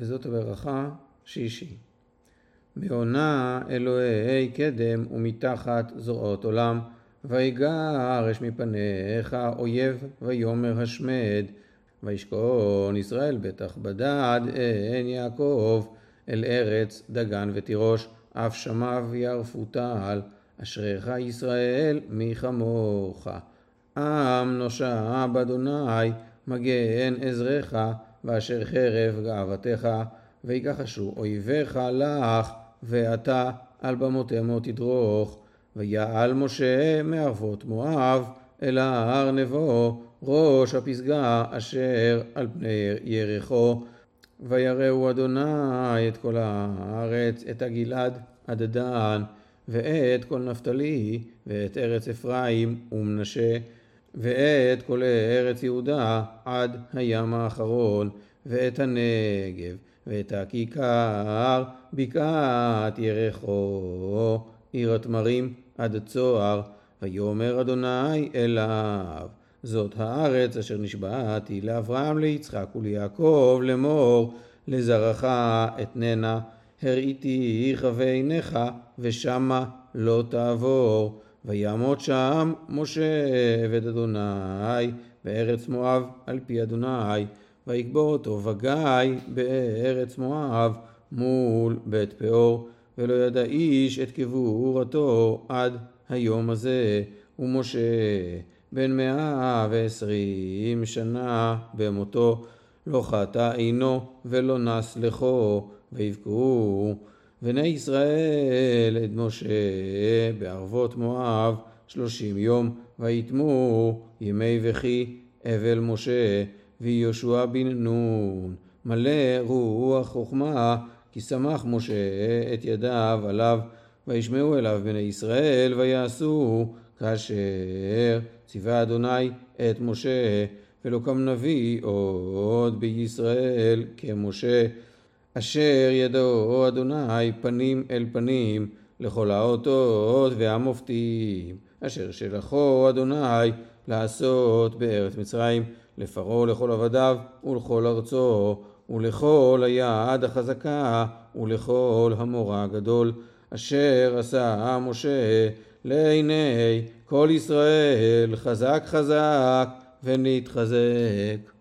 וזאת הברכה שישי. מעונה אלוהי קדם ומתחת זרועות עולם, ויגרש מפניך אויב ויאמר השמד, וישכון ישראל בטח בדד אין יעקב, אל ארץ דגן ותירוש, אף שמיו יערפו טל, אשריך ישראל מי כמוך. עם נושע באדוני, מגן עזרך, ואשר חרב גאוותך, ויקחשו אויביך לך, ואתה על במותימו תדרוך. ויעל משה מערבות מואב, אל ההר נבו, ראש הפסגה אשר על פני ירחו. ויראו אדוני את כל הארץ, את הגלעד עד דן, ואת כל נפתלי, ואת ארץ אפרים ומנשה, ואת כל ארץ יהודה עד הים האחרון, ואת הנגב, ואת הכיכר, בקעת ירחו, עיר התמרים עד צוהר, ויאמר אדוני אליו. זאת הארץ אשר נשבעתי לאברהם, ליצחק וליעקב לאמור, לזרעך אתננה, הראיתיך ועיניך, ושמה לא תעבור. ויעמוד שם משה עבד אדוני בארץ מואב על פי אדוני, ויקבור אותו וגיא בארץ מואב מול בית פאור, ולא ידע איש את קבורתו עד היום הזה, ומשה בן מאה ועשרים שנה במותו, לא חטא עינו ולא נס לכו, ויבכו בני ישראל את משה בערבות מואב שלושים יום, ויתמו ימי וכי אבל משה ויהושע בן נון, מלא רוח חוכמה, כי שמח משה את ידיו עליו, וישמעו אליו בני ישראל ויעשו כאשר ציווה אדוני את משה, ולא קם נביא עוד בישראל כמשה. אשר ידעו אדוני פנים אל פנים לכל האותות והמופתים, אשר שלחו אדוני לעשות בארץ מצרים, לפרעה לכל עבדיו ולכל ארצו, ולכל היד החזקה ולכל המורה הגדול, אשר עשה משה לעיני כל ישראל חזק חזק ונתחזק.